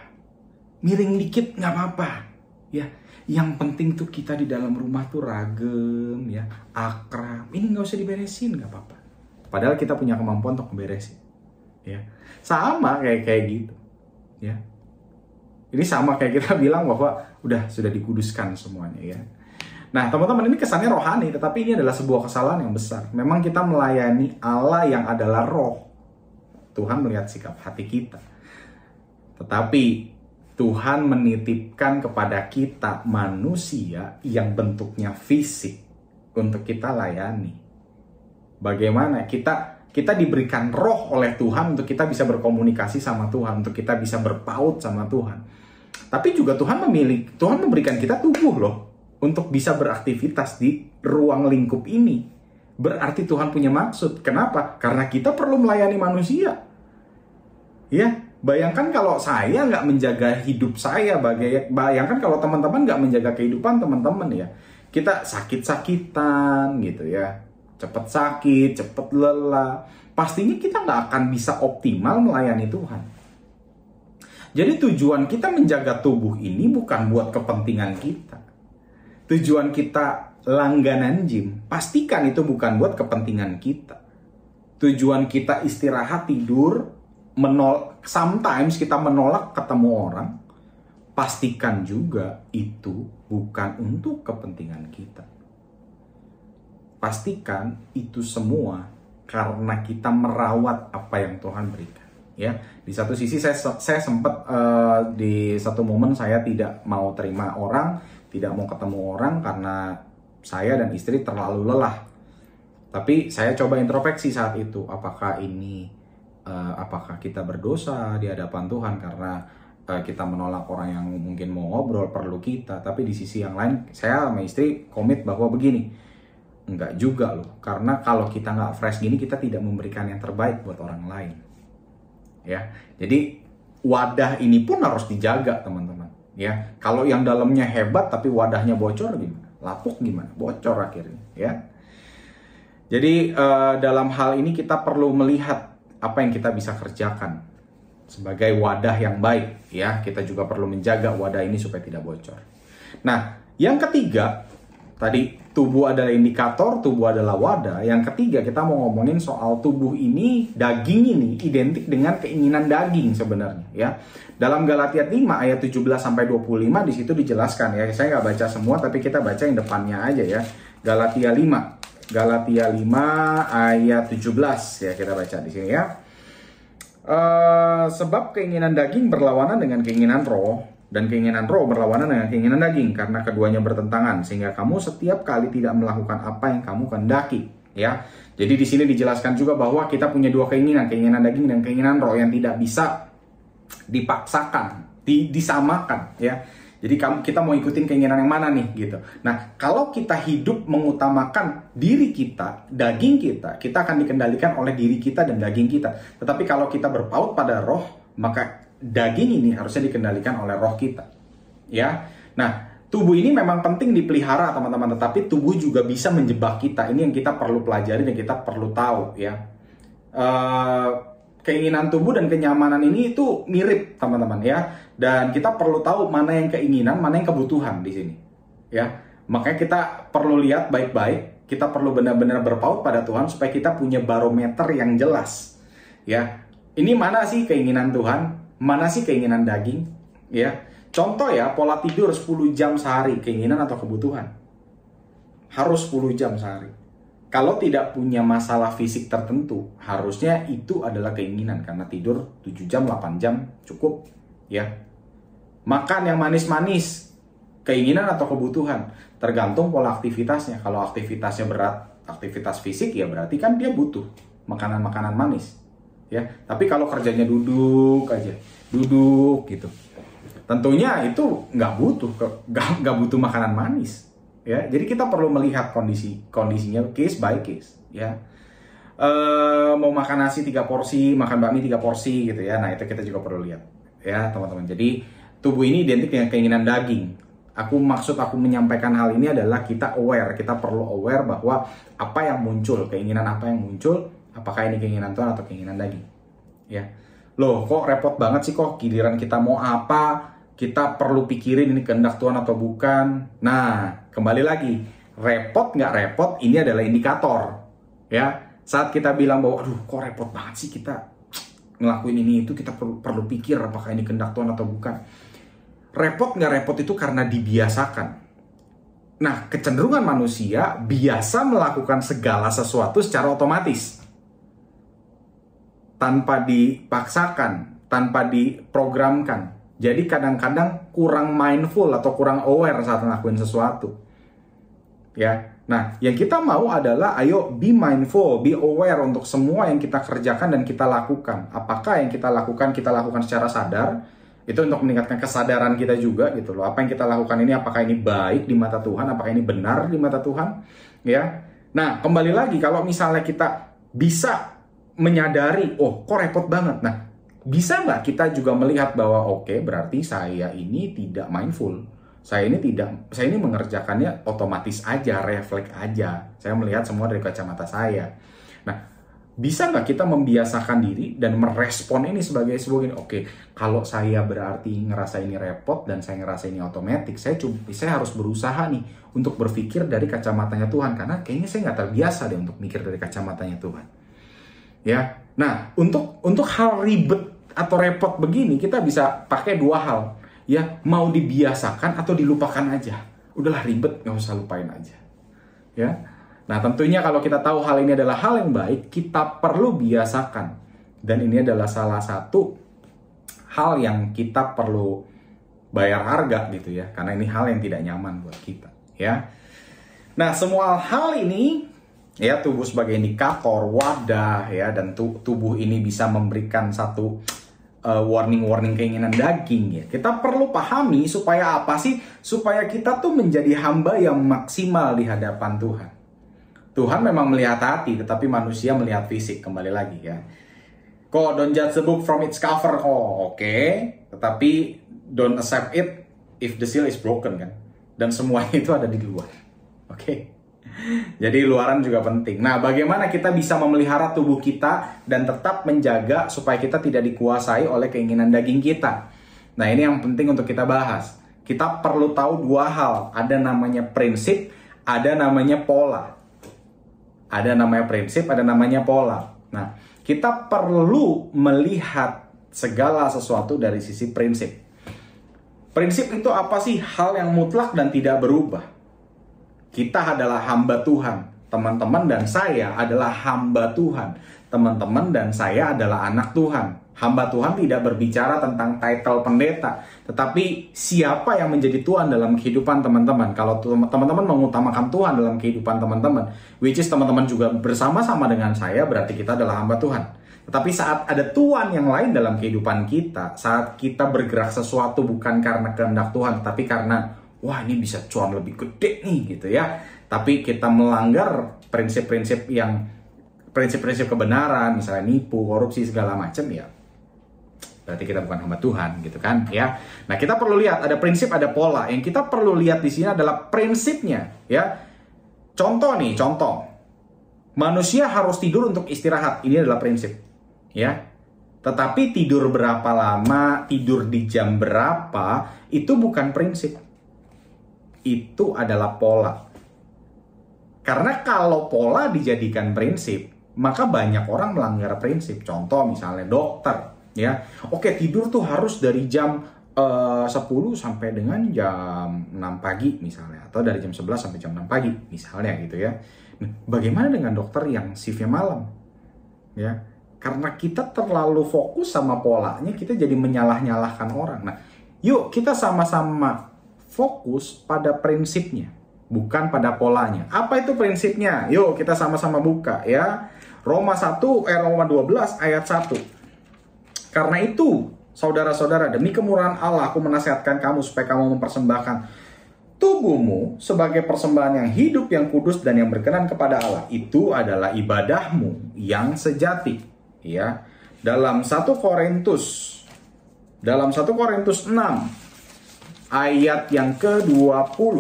Miring dikit nggak apa-apa. Ya, yang penting tuh kita di dalam rumah tuh ragem, ya, akrab. Ini nggak usah diberesin nggak apa-apa. Padahal kita punya kemampuan untuk beresin. Ya, sama kayak kayak gitu. Ya, ini sama kayak kita <laughs> bilang bahwa udah sudah dikuduskan semuanya ya. Nah, teman-teman ini kesannya rohani, tetapi ini adalah sebuah kesalahan yang besar. Memang kita melayani Allah yang adalah roh. Tuhan melihat sikap hati kita. Tetapi Tuhan menitipkan kepada kita manusia yang bentuknya fisik untuk kita layani. Bagaimana kita kita diberikan roh oleh Tuhan untuk kita bisa berkomunikasi sama Tuhan, untuk kita bisa berpaut sama Tuhan. Tapi juga Tuhan memilih, Tuhan memberikan kita tubuh loh untuk bisa beraktivitas di ruang lingkup ini. Berarti Tuhan punya maksud. Kenapa? Karena kita perlu melayani manusia. Ya, bayangkan kalau saya nggak menjaga hidup saya, bayangkan kalau teman-teman nggak menjaga kehidupan teman-teman ya. Kita sakit-sakitan gitu ya. Cepat sakit, cepat lelah. Pastinya kita nggak akan bisa optimal melayani Tuhan. Jadi tujuan kita menjaga tubuh ini bukan buat kepentingan kita tujuan kita langganan gym, pastikan itu bukan buat kepentingan kita. Tujuan kita istirahat tidur, menol sometimes kita menolak ketemu orang, pastikan juga itu bukan untuk kepentingan kita. Pastikan itu semua karena kita merawat apa yang Tuhan berikan. Ya, di satu sisi saya saya sempat uh, di satu momen saya tidak mau terima orang tidak mau ketemu orang karena saya dan istri terlalu lelah. Tapi saya coba introspeksi saat itu, apakah ini uh, apakah kita berdosa di hadapan Tuhan karena uh, kita menolak orang yang mungkin mau ngobrol perlu kita, tapi di sisi yang lain saya sama istri komit bahwa begini, enggak juga loh, karena kalau kita nggak fresh gini kita tidak memberikan yang terbaik buat orang lain, ya. Jadi wadah ini pun harus dijaga teman-teman ya kalau yang dalamnya hebat tapi wadahnya bocor gimana? Lapuk gimana? Bocor akhirnya ya. Jadi uh, dalam hal ini kita perlu melihat apa yang kita bisa kerjakan sebagai wadah yang baik ya. Kita juga perlu menjaga wadah ini supaya tidak bocor. Nah yang ketiga tadi tubuh adalah indikator, tubuh adalah wadah. Yang ketiga, kita mau ngomongin soal tubuh ini, daging ini identik dengan keinginan daging sebenarnya ya. Dalam Galatia 5 ayat 17 sampai 25 di situ dijelaskan ya. Saya nggak baca semua tapi kita baca yang depannya aja ya. Galatia 5. Galatia 5 ayat 17 ya kita baca di sini ya. Uh, sebab keinginan daging berlawanan dengan keinginan roh dan keinginan roh berlawanan dengan keinginan daging karena keduanya bertentangan sehingga kamu setiap kali tidak melakukan apa yang kamu kehendaki ya Jadi di sini dijelaskan juga bahwa kita punya dua keinginan, keinginan daging dan keinginan roh yang tidak bisa dipaksakan, di, disamakan ya. Jadi kamu kita mau ikutin keinginan yang mana nih gitu. Nah, kalau kita hidup mengutamakan diri kita, daging kita, kita akan dikendalikan oleh diri kita dan daging kita. Tetapi kalau kita berpaut pada roh, maka daging ini harusnya dikendalikan oleh roh kita. Ya. Nah, tubuh ini memang penting dipelihara teman-teman, tetapi tubuh juga bisa menjebak kita. Ini yang kita perlu pelajari dan kita perlu tahu ya. Uh, keinginan tubuh dan kenyamanan ini itu mirip teman-teman ya dan kita perlu tahu mana yang keinginan mana yang kebutuhan di sini ya makanya kita perlu lihat baik-baik kita perlu benar-benar berpaut pada Tuhan supaya kita punya barometer yang jelas ya ini mana sih keinginan Tuhan mana sih keinginan daging ya contoh ya pola tidur 10 jam sehari keinginan atau kebutuhan harus 10 jam sehari kalau tidak punya masalah fisik tertentu, harusnya itu adalah keinginan karena tidur 7 jam, 8 jam cukup ya. Makan yang manis-manis, keinginan atau kebutuhan, tergantung pola aktivitasnya. Kalau aktivitasnya berat, aktivitas fisik ya berarti kan dia butuh makanan-makanan manis. Ya, tapi kalau kerjanya duduk aja, duduk gitu. Tentunya itu nggak butuh, <laughs> nggak butuh makanan manis ya. Jadi kita perlu melihat kondisi kondisinya case by case ya. E, mau makan nasi tiga porsi makan bakmi tiga porsi gitu ya. Nah itu kita juga perlu lihat ya teman-teman. Jadi tubuh ini identik dengan keinginan daging. Aku maksud aku menyampaikan hal ini adalah kita aware kita perlu aware bahwa apa yang muncul keinginan apa yang muncul apakah ini keinginan Tuhan atau keinginan daging ya loh kok repot banget sih kok giliran kita mau apa kita perlu pikirin ini kehendak Tuhan atau bukan. Nah, kembali lagi, repot nggak repot, ini adalah indikator. Ya, saat kita bilang bahwa, aduh kok repot banget sih kita ngelakuin ini itu, kita perlu, perlu pikir apakah ini kehendak Tuhan atau bukan. Repot nggak repot itu karena dibiasakan. Nah, kecenderungan manusia biasa melakukan segala sesuatu secara otomatis. Tanpa dipaksakan, tanpa diprogramkan jadi kadang-kadang kurang mindful atau kurang aware saat ngelakuin sesuatu. Ya. Nah, yang kita mau adalah ayo be mindful, be aware untuk semua yang kita kerjakan dan kita lakukan. Apakah yang kita lakukan kita lakukan secara sadar? Itu untuk meningkatkan kesadaran kita juga gitu loh. Apa yang kita lakukan ini apakah ini baik di mata Tuhan? Apakah ini benar di mata Tuhan? Ya. Nah, kembali lagi kalau misalnya kita bisa menyadari, oh kok repot banget. Nah, bisa nggak kita juga melihat bahwa oke okay, berarti saya ini tidak mindful. Saya ini tidak saya ini mengerjakannya otomatis aja refleks aja. Saya melihat semua dari kacamata saya. Nah bisa nggak kita membiasakan diri dan merespon ini sebagai sebuah oke kalau saya berarti ngerasa ini repot dan saya ngerasa ini otomatis saya cuma saya harus berusaha nih untuk berpikir dari kacamatanya Tuhan. Karena kayaknya saya nggak terbiasa deh untuk mikir dari kacamatanya Tuhan ya. Nah untuk untuk hal ribet atau repot begini kita bisa pakai dua hal. Ya mau dibiasakan atau dilupakan aja. Udahlah ribet nggak usah lupain aja. Ya. Nah tentunya kalau kita tahu hal ini adalah hal yang baik kita perlu biasakan. Dan ini adalah salah satu hal yang kita perlu bayar harga gitu ya. Karena ini hal yang tidak nyaman buat kita ya. Nah semua hal ini ya tubuh sebagai indikator wadah ya dan tubuh ini bisa memberikan satu uh, warning-warning keinginan daging ya. Kita perlu pahami supaya apa sih? Supaya kita tuh menjadi hamba yang maksimal di hadapan Tuhan. Tuhan memang melihat hati, tetapi manusia melihat fisik kembali lagi ya. Kok don't judge the book from its cover? Oh, oke. Okay. Tetapi don't accept it if the seal is broken kan. Dan semuanya <laughs> itu ada di luar. Oke. Okay. Jadi luaran juga penting. Nah, bagaimana kita bisa memelihara tubuh kita dan tetap menjaga supaya kita tidak dikuasai oleh keinginan daging kita? Nah, ini yang penting untuk kita bahas. Kita perlu tahu dua hal. Ada namanya prinsip, ada namanya pola. Ada namanya prinsip, ada namanya pola. Nah, kita perlu melihat segala sesuatu dari sisi prinsip. Prinsip itu apa sih? Hal yang mutlak dan tidak berubah kita adalah hamba Tuhan. Teman-teman dan saya adalah hamba Tuhan. teman-teman dan saya adalah anak Tuhan. Hamba Tuhan tidak berbicara tentang title pendeta, tetapi siapa yang menjadi Tuhan dalam kehidupan teman-teman. Kalau teman-teman mengutamakan Tuhan dalam kehidupan teman-teman, which is teman-teman juga bersama-sama dengan saya, berarti kita adalah hamba Tuhan. Tetapi saat ada Tuhan yang lain dalam kehidupan kita, saat kita bergerak sesuatu bukan karena kehendak Tuhan, tapi karena wah ini bisa cuan lebih gede nih gitu ya. Tapi kita melanggar prinsip-prinsip yang prinsip-prinsip kebenaran, misalnya nipu, korupsi segala macam ya berarti kita bukan hamba Tuhan gitu kan ya. Nah, kita perlu lihat ada prinsip, ada pola. Yang kita perlu lihat di sini adalah prinsipnya ya. Contoh nih, contoh. Manusia harus tidur untuk istirahat. Ini adalah prinsip. Ya. Tetapi tidur berapa lama, tidur di jam berapa, itu bukan prinsip. Itu adalah pola. Karena kalau pola dijadikan prinsip, maka banyak orang melanggar prinsip. Contoh misalnya dokter ya. Oke, tidur tuh harus dari jam eh, uh, 10 sampai dengan jam 6 pagi misalnya atau dari jam 11 sampai jam 6 pagi misalnya gitu ya. Nah, bagaimana dengan dokter yang shiftnya malam? Ya, karena kita terlalu fokus sama polanya, kita jadi menyalah-nyalahkan orang. Nah, yuk kita sama-sama fokus pada prinsipnya, bukan pada polanya. Apa itu prinsipnya? Yuk kita sama-sama buka ya. Roma 1 eh Roma 12 ayat 1. Karena itu, saudara-saudara, demi kemurahan Allah aku menasihatkan kamu supaya kamu mempersembahkan tubuhmu sebagai persembahan yang hidup, yang kudus dan yang berkenan kepada Allah. Itu adalah ibadahmu yang sejati. Ya. Dalam 1 Korintus dalam 1 Korintus 6 ayat yang ke-20.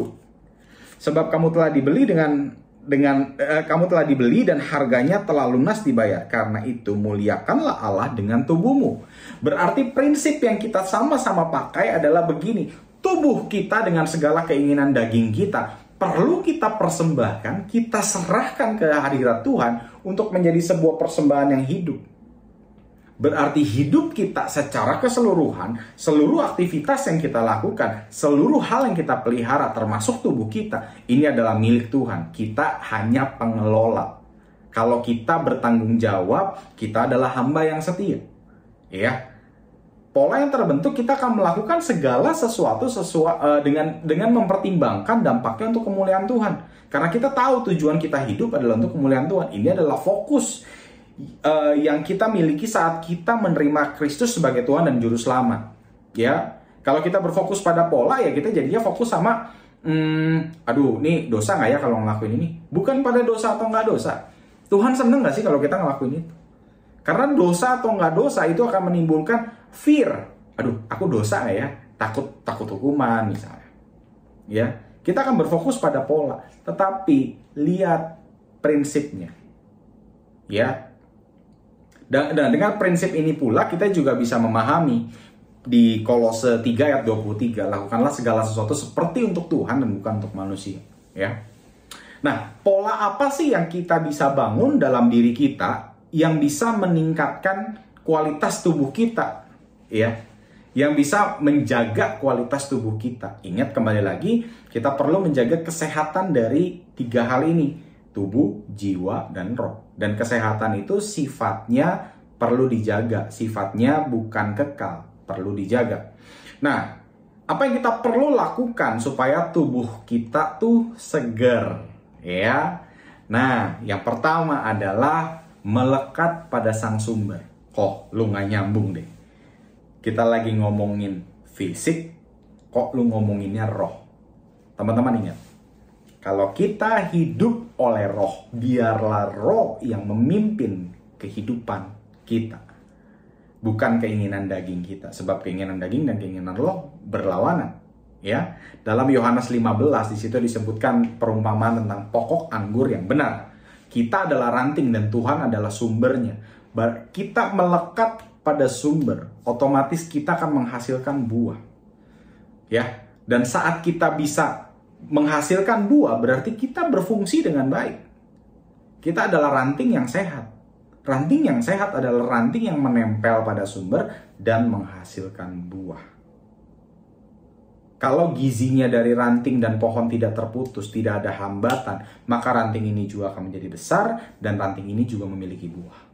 Sebab kamu telah dibeli dengan dengan eh, kamu telah dibeli dan harganya telah lunas dibayar. Karena itu muliakanlah Allah dengan tubuhmu. Berarti prinsip yang kita sama-sama pakai adalah begini. Tubuh kita dengan segala keinginan daging kita perlu kita persembahkan, kita serahkan ke hadirat Tuhan untuk menjadi sebuah persembahan yang hidup. Berarti hidup kita secara keseluruhan, seluruh aktivitas yang kita lakukan, seluruh hal yang kita pelihara termasuk tubuh kita, ini adalah milik Tuhan. Kita hanya pengelola. Kalau kita bertanggung jawab, kita adalah hamba yang setia. Ya. Pola yang terbentuk kita akan melakukan segala sesuatu sesuai uh, dengan dengan mempertimbangkan dampaknya untuk kemuliaan Tuhan. Karena kita tahu tujuan kita hidup adalah untuk kemuliaan Tuhan. Ini adalah fokus uh, yang kita miliki saat kita menerima Kristus sebagai Tuhan dan Juru Selamat. Ya, kalau kita berfokus pada pola ya kita jadinya fokus sama, hmm, aduh, nih dosa nggak ya kalau ngelakuin ini? Bukan pada dosa atau nggak dosa. Tuhan seneng nggak sih kalau kita ngelakuin itu? Karena dosa atau nggak dosa itu akan menimbulkan fear. Aduh, aku dosa nggak ya? Takut takut hukuman misalnya. Ya, kita akan berfokus pada pola, tetapi lihat prinsipnya. Ya, dan, dengan prinsip ini pula kita juga bisa memahami di Kolose 3 ayat 23, lakukanlah segala sesuatu seperti untuk Tuhan dan bukan untuk manusia, ya. Nah, pola apa sih yang kita bisa bangun dalam diri kita yang bisa meningkatkan kualitas tubuh kita, ya? Yang bisa menjaga kualitas tubuh kita. Ingat kembali lagi, kita perlu menjaga kesehatan dari tiga hal ini, tubuh, jiwa, dan roh. Dan kesehatan itu sifatnya perlu dijaga, sifatnya bukan kekal, perlu dijaga. Nah, apa yang kita perlu lakukan supaya tubuh kita tuh segar, ya? Nah, yang pertama adalah melekat pada sang sumber. Kok lu nggak nyambung deh? Kita lagi ngomongin fisik, kok lu ngomonginnya roh? Teman-teman ingat, kalau kita hidup oleh roh, biarlah roh yang memimpin kehidupan kita. Bukan keinginan daging kita. Sebab keinginan daging dan keinginan roh berlawanan. Ya, dalam Yohanes 15 di situ disebutkan perumpamaan tentang pokok anggur yang benar. Kita adalah ranting dan Tuhan adalah sumbernya. Kita melekat pada sumber, otomatis kita akan menghasilkan buah. Ya, dan saat kita bisa menghasilkan buah berarti kita berfungsi dengan baik. Kita adalah ranting yang sehat. Ranting yang sehat adalah ranting yang menempel pada sumber dan menghasilkan buah. Kalau gizinya dari ranting dan pohon tidak terputus, tidak ada hambatan, maka ranting ini juga akan menjadi besar dan ranting ini juga memiliki buah.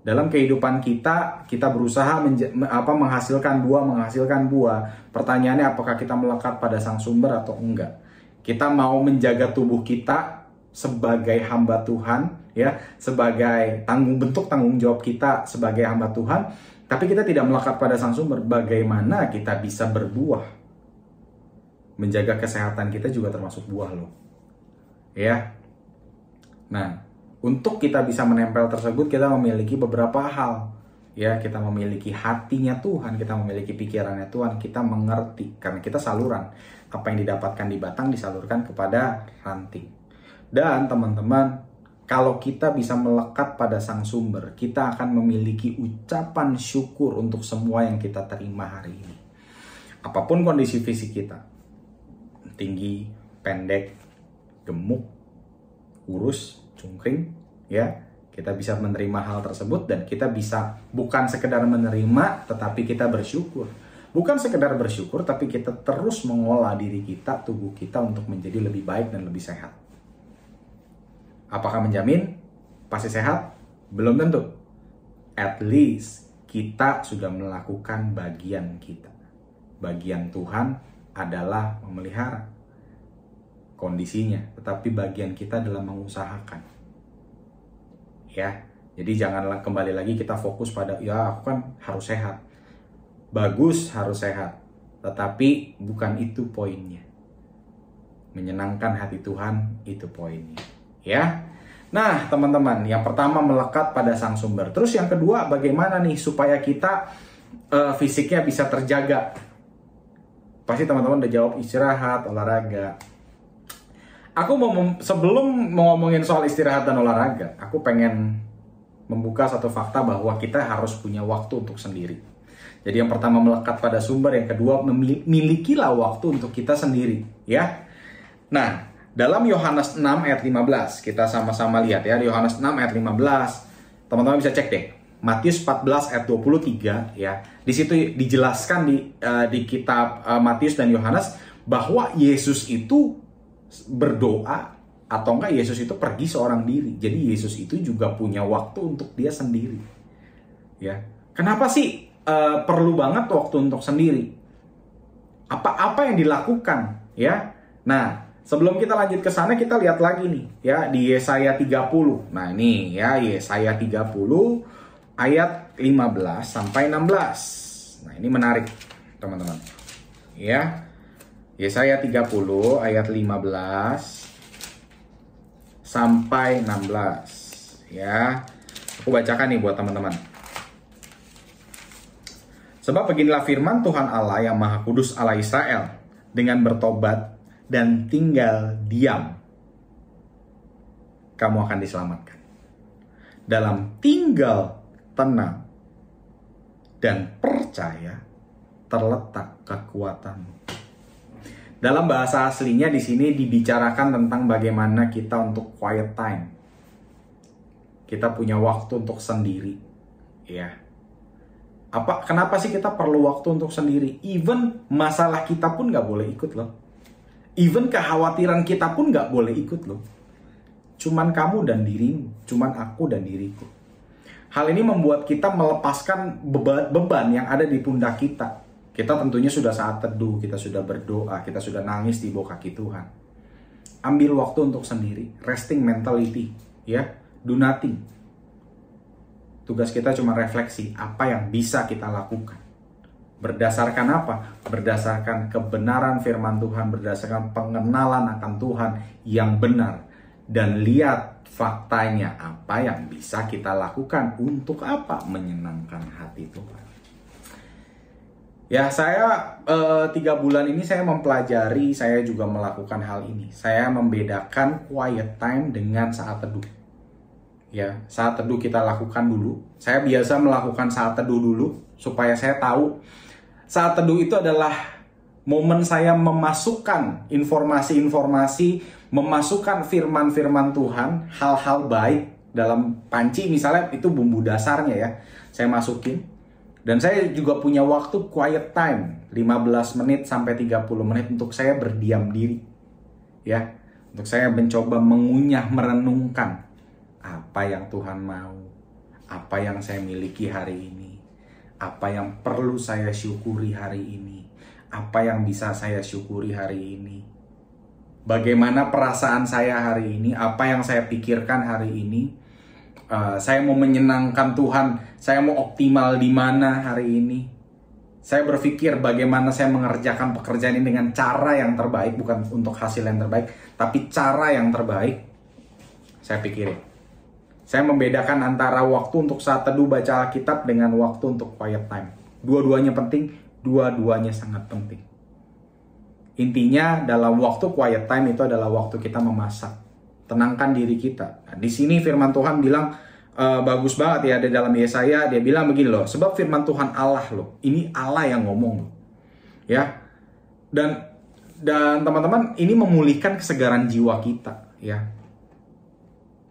Dalam kehidupan kita, kita berusaha apa menghasilkan buah, menghasilkan buah. Pertanyaannya apakah kita melekat pada sang sumber atau enggak? Kita mau menjaga tubuh kita sebagai hamba Tuhan, ya, sebagai tanggung bentuk tanggung jawab kita sebagai hamba Tuhan, tapi kita tidak melekat pada sang sumber. Bagaimana kita bisa berbuah? Menjaga kesehatan kita juga termasuk buah loh. Ya. Nah, untuk kita bisa menempel tersebut kita memiliki beberapa hal. Ya kita memiliki hatinya Tuhan kita memiliki pikirannya Tuhan kita mengerti. Karena kita saluran. Apa yang didapatkan di batang disalurkan kepada ranting. Dan teman-teman kalau kita bisa melekat pada sang sumber kita akan memiliki ucapan syukur untuk semua yang kita terima hari ini. Apa pun kondisi fisik kita tinggi pendek gemuk kurus cungkring ya. Kita bisa menerima hal tersebut dan kita bisa bukan sekedar menerima tetapi kita bersyukur. Bukan sekedar bersyukur tapi kita terus mengolah diri kita tubuh kita untuk menjadi lebih baik dan lebih sehat. Apakah menjamin? Pasti sehat? Belum tentu. At least kita sudah melakukan bagian kita. Bagian Tuhan adalah memelihara kondisinya tetapi bagian kita adalah mengusahakan ya. Jadi janganlah kembali lagi kita fokus pada ya aku kan harus sehat. Bagus harus sehat. Tetapi bukan itu poinnya. Menyenangkan hati Tuhan itu poinnya. Ya. Nah, teman-teman, yang pertama melekat pada sang sumber. Terus yang kedua, bagaimana nih supaya kita uh, fisiknya bisa terjaga? Pasti teman-teman udah jawab istirahat, olahraga, aku mau sebelum mau ngomongin soal istirahat dan olahraga, aku pengen membuka satu fakta bahwa kita harus punya waktu untuk sendiri. Jadi yang pertama melekat pada sumber, yang kedua memilikilah waktu untuk kita sendiri, ya. Nah, dalam Yohanes 6 ayat 15, kita sama-sama lihat ya, Yohanes 6 ayat 15. Teman-teman bisa cek deh. Matius 14 ayat 23 ya. Di situ dijelaskan di uh, di kitab uh, Matius dan Yohanes bahwa Yesus itu berdoa atau enggak Yesus itu pergi seorang diri. Jadi Yesus itu juga punya waktu untuk dia sendiri. Ya. Kenapa sih uh, perlu banget waktu untuk sendiri? Apa-apa yang dilakukan, ya? Nah, sebelum kita lanjut ke sana kita lihat lagi nih, ya, di Yesaya 30. Nah, ini ya Yesaya 30 ayat 15 sampai 16. Nah, ini menarik, teman-teman. Ya. Yesaya 30 ayat 15 sampai 16 ya. Aku bacakan nih buat teman-teman. Sebab beginilah firman Tuhan Allah yang Maha Kudus Allah Israel dengan bertobat dan tinggal diam kamu akan diselamatkan. Dalam tinggal tenang dan percaya terletak kekuatanmu. Dalam bahasa aslinya di sini dibicarakan tentang bagaimana kita untuk quiet time. Kita punya waktu untuk sendiri. Ya. Apa kenapa sih kita perlu waktu untuk sendiri? Even masalah kita pun nggak boleh ikut loh. Even kekhawatiran kita pun nggak boleh ikut loh. Cuman kamu dan dirimu, cuman aku dan diriku. Hal ini membuat kita melepaskan beban, beban yang ada di pundak kita kita tentunya sudah saat teduh, kita sudah berdoa, kita sudah nangis di bawah kaki Tuhan. Ambil waktu untuk sendiri, resting mentality, ya, do nothing. Tugas kita cuma refleksi apa yang bisa kita lakukan. Berdasarkan apa? Berdasarkan kebenaran firman Tuhan, berdasarkan pengenalan akan Tuhan yang benar. Dan lihat faktanya apa yang bisa kita lakukan untuk apa? Menyenangkan hati Tuhan. Ya, saya uh, tiga bulan ini saya mempelajari, saya juga melakukan hal ini. Saya membedakan quiet time dengan saat teduh. Ya, saat teduh kita lakukan dulu. Saya biasa melakukan saat teduh dulu supaya saya tahu saat teduh itu adalah momen saya memasukkan informasi-informasi, memasukkan firman-firman Tuhan, hal-hal baik dalam panci misalnya itu bumbu dasarnya ya. Saya masukin dan saya juga punya waktu quiet time 15 menit sampai 30 menit untuk saya berdiam diri. Ya. Untuk saya mencoba mengunyah, merenungkan apa yang Tuhan mau. apa yang saya miliki hari ini, apa yang perlu saya syukuri hari ini, apa yang bisa saya syukuri hari ini, bagaimana perasaan saya hari ini, apa yang saya pikirkan hari ini, uh, saya mau menyenangkan Tuhan, saya mau optimal di mana hari ini. Saya berpikir bagaimana saya mengerjakan pekerjaan ini dengan cara yang terbaik, bukan untuk hasil yang terbaik, tapi cara yang terbaik. Saya pikirin. Saya membedakan antara waktu untuk saat teduh baca Alkitab dengan waktu untuk quiet time. Dua-duanya penting, dua-duanya sangat penting. Intinya dalam waktu quiet time itu adalah waktu kita memasak. Tenangkan diri kita. Nah, di sini firman Tuhan bilang e, bagus banget ya di dalam Yesaya dia bilang begini loh, sebab firman Tuhan Allah loh. Ini Allah yang ngomong loh. Ya. Dan dan teman-teman ini memulihkan kesegaran jiwa kita ya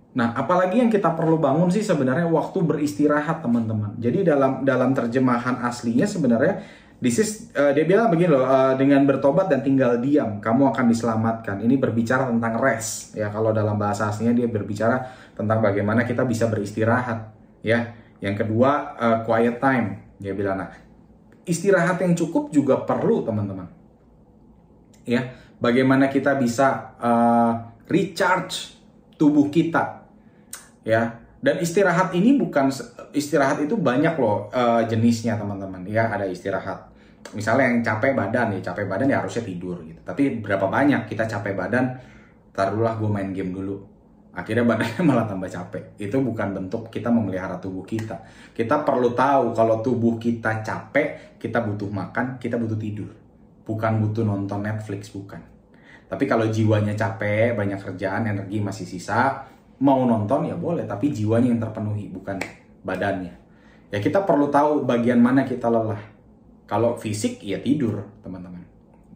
Nah, apalagi yang kita perlu bangun sih sebenarnya waktu beristirahat, teman-teman. Jadi dalam dalam terjemahan aslinya sebenarnya this is uh, dia bilang begini loh, uh, dengan bertobat dan tinggal diam, kamu akan diselamatkan. Ini berbicara tentang rest ya. Kalau dalam bahasa aslinya dia berbicara tentang bagaimana kita bisa beristirahat, ya. Yang kedua, uh, quiet time. Dia bilang, nah, istirahat yang cukup juga perlu, teman-teman. Ya, bagaimana kita bisa uh, recharge tubuh kita ya dan istirahat ini bukan istirahat itu banyak loh uh, jenisnya teman-teman. Ya ada istirahat. Misalnya yang capek badan ya capek badan ya harusnya tidur gitu. Tapi berapa banyak kita capek badan taruhlah gue main game dulu. Akhirnya badannya <laughs> malah tambah capek. Itu bukan bentuk kita memelihara tubuh kita. Kita perlu tahu kalau tubuh kita capek kita butuh makan kita butuh tidur. Bukan butuh nonton Netflix bukan. Tapi kalau jiwanya capek banyak kerjaan energi masih sisa mau nonton ya boleh tapi jiwanya yang terpenuhi bukan badannya. Ya kita perlu tahu bagian mana kita lelah. Kalau fisik ya tidur teman-teman.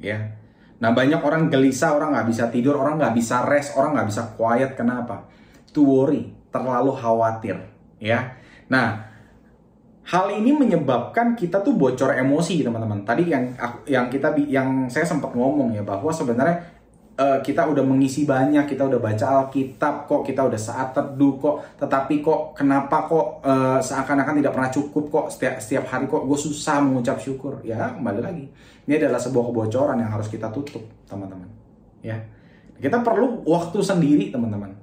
Ya. Nah banyak orang gelisah orang nggak bisa tidur orang nggak bisa rest orang nggak bisa quiet. Kenapa? To worry terlalu khawatir. Ya. Nah hal ini menyebabkan kita tuh bocor emosi teman-teman. Tadi yang yang kita yang saya sempat ngomong ya bahwa sebenarnya uh, kita udah mengisi banyak, kita udah baca Alkitab kok, kita udah saat teduh kok, tetapi kok kenapa kok uh, seakan-akan tidak pernah cukup kok setiap setiap hari kok gue susah mengucap syukur. Ya, kembali lagi. Ini adalah sebuah kebocoran yang harus kita tutup, teman-teman. Ya. Kita perlu waktu sendiri, teman-teman.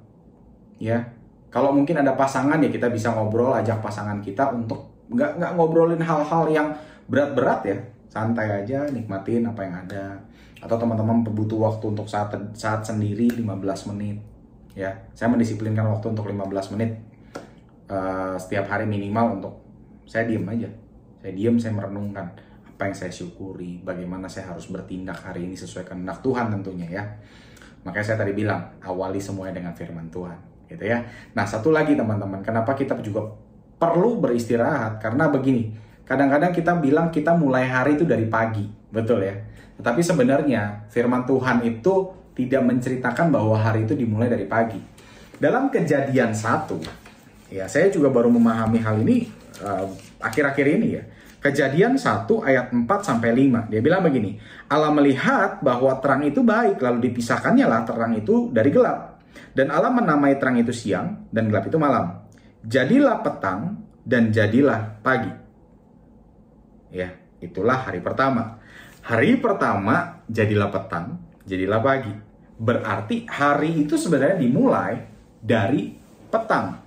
Ya. Kalau mungkin ada pasangan ya kita bisa ngobrol ajak pasangan kita untuk nggak nggak ngobrolin hal-hal yang berat-berat ya. Santai aja, nikmatin apa yang ada atau teman-teman butuh waktu untuk saat saat sendiri 15 menit ya. Saya mendisiplinkan waktu untuk 15 menit uh, setiap hari minimal untuk saya diem aja. Saya diem saya merenungkan apa yang saya syukuri bagaimana saya harus bertindak hari ini sesuai kehendak Tuhan tentunya ya. Makanya saya tadi bilang awali semuanya dengan firman Tuhan gitu ya. Nah satu lagi teman-teman kenapa kita juga perlu beristirahat? Karena begini kadang-kadang kita bilang kita mulai hari itu dari pagi betul ya tetapi sebenarnya firman Tuhan itu tidak menceritakan bahwa hari itu dimulai dari pagi. Dalam kejadian satu, ya saya juga baru memahami hal ini uh, akhir-akhir uh, ini ya. Kejadian 1 ayat 4 sampai 5. Dia bilang begini, Allah melihat bahwa terang itu baik, lalu dipisahkannya lah terang itu dari gelap. Dan Allah menamai terang itu siang dan gelap itu malam. Jadilah petang dan jadilah pagi. Ya, itulah hari pertama. Hari pertama jadilah petang, jadilah pagi. Berarti hari itu sebenarnya dimulai dari petang.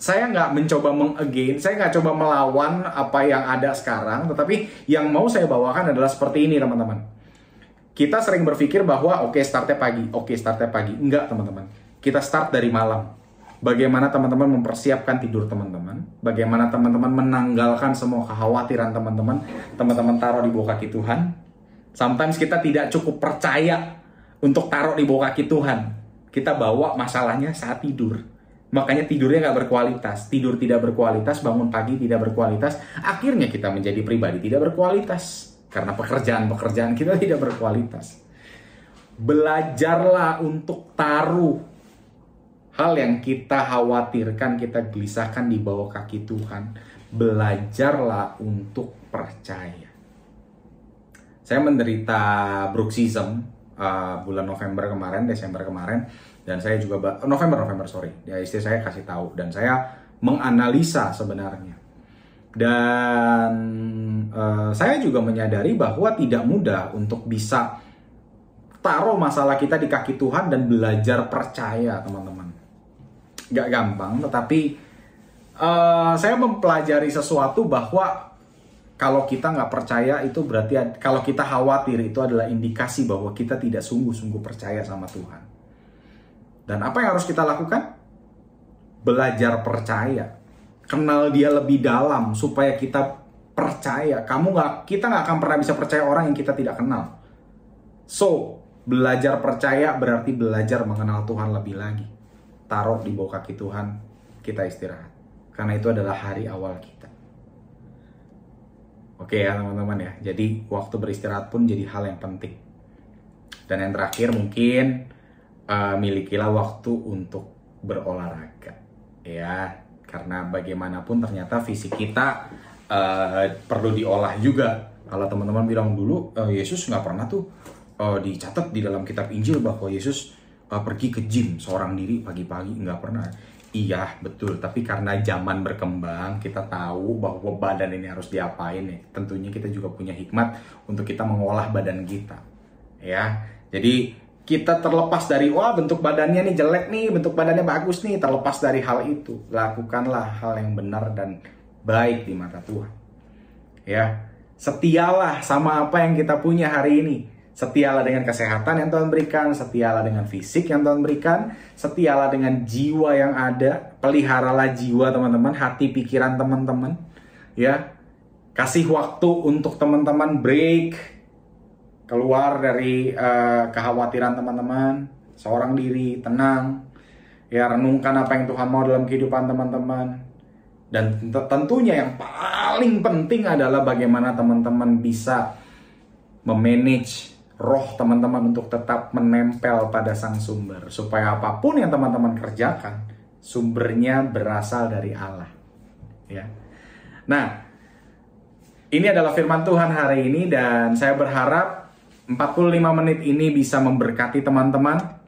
Saya nggak mencoba mengagain, saya nggak coba melawan apa yang ada sekarang, tetapi yang mau saya bawakan adalah seperti ini teman-teman. Kita sering berpikir bahwa oke okay, startnya pagi, oke okay, startnya pagi. Enggak teman-teman, kita start dari malam. Bagaimana teman-teman mempersiapkan tidur teman-teman, bagaimana teman-teman menanggalkan semua kekhawatiran teman-teman, teman-teman taruh di bawah kaki Tuhan. Sometimes kita tidak cukup percaya untuk taruh di bawah kaki Tuhan. Kita bawa masalahnya saat tidur. Makanya tidurnya nggak berkualitas, tidur tidak berkualitas, bangun pagi tidak berkualitas, akhirnya kita menjadi pribadi tidak berkualitas karena pekerjaan-pekerjaan kita tidak berkualitas. Belajarlah untuk taruh hal yang kita khawatirkan, kita gelisahkan di bawah kaki Tuhan, belajarlah untuk percaya. Saya menderita bruxism uh, bulan November kemarin, Desember kemarin, dan saya juga November November sorry, ya istri saya kasih tahu dan saya menganalisa sebenarnya. Dan uh, saya juga menyadari bahwa tidak mudah untuk bisa taruh masalah kita di kaki Tuhan dan belajar percaya, teman-teman. Gak gampang, tetapi uh, saya mempelajari sesuatu bahwa kalau kita nggak percaya itu berarti kalau kita khawatir itu adalah indikasi bahwa kita tidak sungguh-sungguh percaya sama Tuhan. Dan apa yang harus kita lakukan? Belajar percaya kenal dia lebih dalam supaya kita percaya. Kamu nggak, kita nggak akan pernah bisa percaya orang yang kita tidak kenal. So, belajar percaya berarti belajar mengenal Tuhan lebih lagi. Taruh di bawah kaki Tuhan, kita istirahat. Karena itu adalah hari awal kita. Oke ya teman-teman ya. Jadi waktu beristirahat pun jadi hal yang penting. Dan yang terakhir mungkin uh, milikilah waktu untuk berolahraga. Ya, karena bagaimanapun ternyata fisik kita uh, perlu diolah juga kalau teman-teman bilang dulu uh, Yesus nggak pernah tuh uh, dicatat di dalam kitab Injil bahwa Yesus pergi ke gym seorang diri pagi-pagi nggak pernah. Iya betul. Tapi karena zaman berkembang kita tahu bahwa badan ini harus diapain ya. Tentunya kita juga punya hikmat untuk kita mengolah badan kita ya. Jadi kita terlepas dari wah bentuk badannya nih jelek nih, bentuk badannya bagus nih, terlepas dari hal itu, lakukanlah hal yang benar dan baik di mata Tuhan. Ya, setialah sama apa yang kita punya hari ini. Setialah dengan kesehatan yang Tuhan berikan, setialah dengan fisik yang Tuhan berikan, setialah dengan jiwa yang ada, peliharalah jiwa teman-teman, hati pikiran teman-teman, ya. Kasih waktu untuk teman-teman break, keluar dari uh, kekhawatiran teman-teman, seorang diri, tenang, ya renungkan apa yang Tuhan mau dalam kehidupan teman-teman. Dan tentunya yang paling penting adalah bagaimana teman-teman bisa memanage roh teman-teman untuk tetap menempel pada sang sumber supaya apa pun yang teman-teman kerjakan sumbernya berasal dari Allah. Ya. Nah, ini adalah firman Tuhan hari ini dan saya berharap 45 menit ini bisa memberkati teman-teman.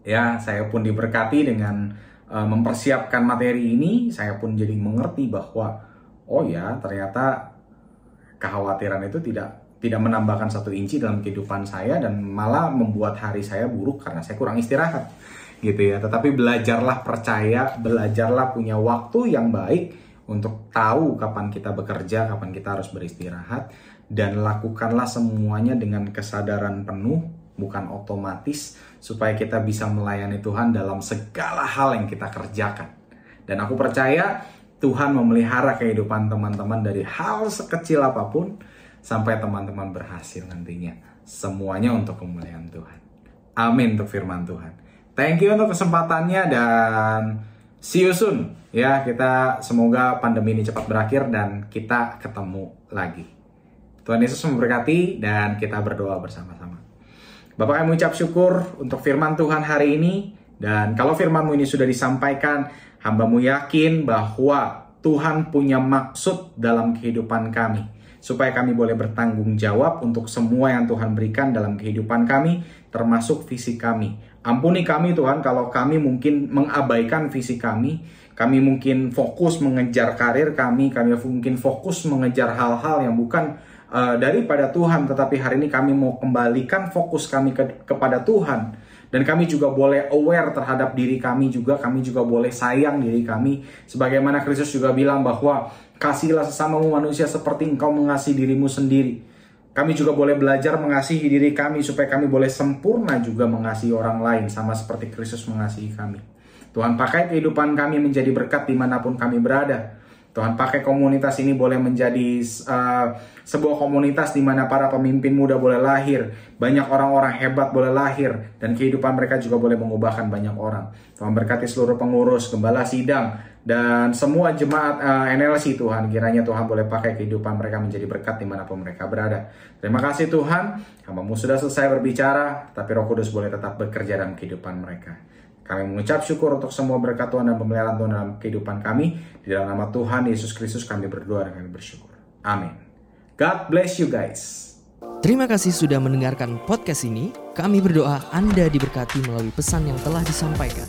Ya, saya pun diberkati dengan uh, mempersiapkan materi ini. Saya pun jadi mengerti bahwa oh ya, ternyata kekhawatiran itu tidak tidak menambahkan satu inci dalam kehidupan saya dan malah membuat hari saya buruk karena saya kurang istirahat gitu ya. Tetapi belajarlah percaya, belajarlah punya waktu yang baik untuk tahu kapan kita bekerja, kapan kita harus beristirahat dan lakukanlah semuanya dengan kesadaran penuh bukan otomatis supaya kita bisa melayani Tuhan dalam segala hal yang kita kerjakan. Dan aku percaya Tuhan memelihara kehidupan teman-teman dari hal sekecil apa pun sampai teman-teman berhasil nantinya. Semuanya untuk kemuliaan Tuhan. Amin untuk firman Tuhan. Thank you untuk kesempatannya dan see you soon. Ya, kita semoga pandemi ini cepat berakhir dan kita ketemu lagi. Tuhan Yesus memberkati dan kita berdoa bersama-sama. Bapak kami ucap syukur untuk firman Tuhan hari ini dan kalau firmanmu ini sudah disampaikan, hambamu yakin bahwa Tuhan punya maksud dalam kehidupan kami supaya kami boleh bertanggung jawab untuk semua yang Tuhan berikan dalam kehidupan kami, termasuk visi kami. Ampuni kami Tuhan kalau kami mungkin mengabaikan visi kami, kami mungkin fokus mengejar karir kami, kami mungkin fokus mengejar hal-hal yang bukan uh, daripada Tuhan, tetapi hari ini kami mau kembalikan fokus kami ke, kepada Tuhan. Dan kami juga boleh aware terhadap diri kami juga, kami juga boleh sayang diri kami. Sebagaimana Kristus juga bilang bahwa kasihlah sesamamu manusia seperti engkau mengasihi dirimu sendiri. Kami juga boleh belajar mengasihi diri kami supaya kami boleh sempurna juga mengasihi orang lain sama seperti Kristus mengasihi kami. Tuhan pakai kehidupan kami menjadi berkat di mana pun kami berada. Tuhan pakai komunitas ini boleh menjadi uh, sebuah komunitas di mana para pemimpin muda boleh lahir, banyak orang-orang hebat boleh lahir, dan kehidupan mereka juga boleh mengubahkan banyak orang. Tuhan berkati seluruh pengurus, gembala sidang, dan semua jemaat uh, eh, NLC Tuhan. Kiranya Tuhan boleh pakai kehidupan mereka menjadi berkat di mana pun mereka berada. Terima kasih Tuhan, hambamu sudah selesai berbicara, tapi roh kudus boleh tetap bekerja dalam kehidupan mereka. Kami mengucap syukur untuk semua berkat Tuhan dan pemeliharaan Tuhan dalam kehidupan kami. Di dalam nama Tuhan Yesus Kristus kami berdoa dan kami bersyukur. Amin. God bless you guys. Terima kasih sudah mendengarkan podcast ini. Kami berdoa Anda diberkati melalui pesan yang telah disampaikan.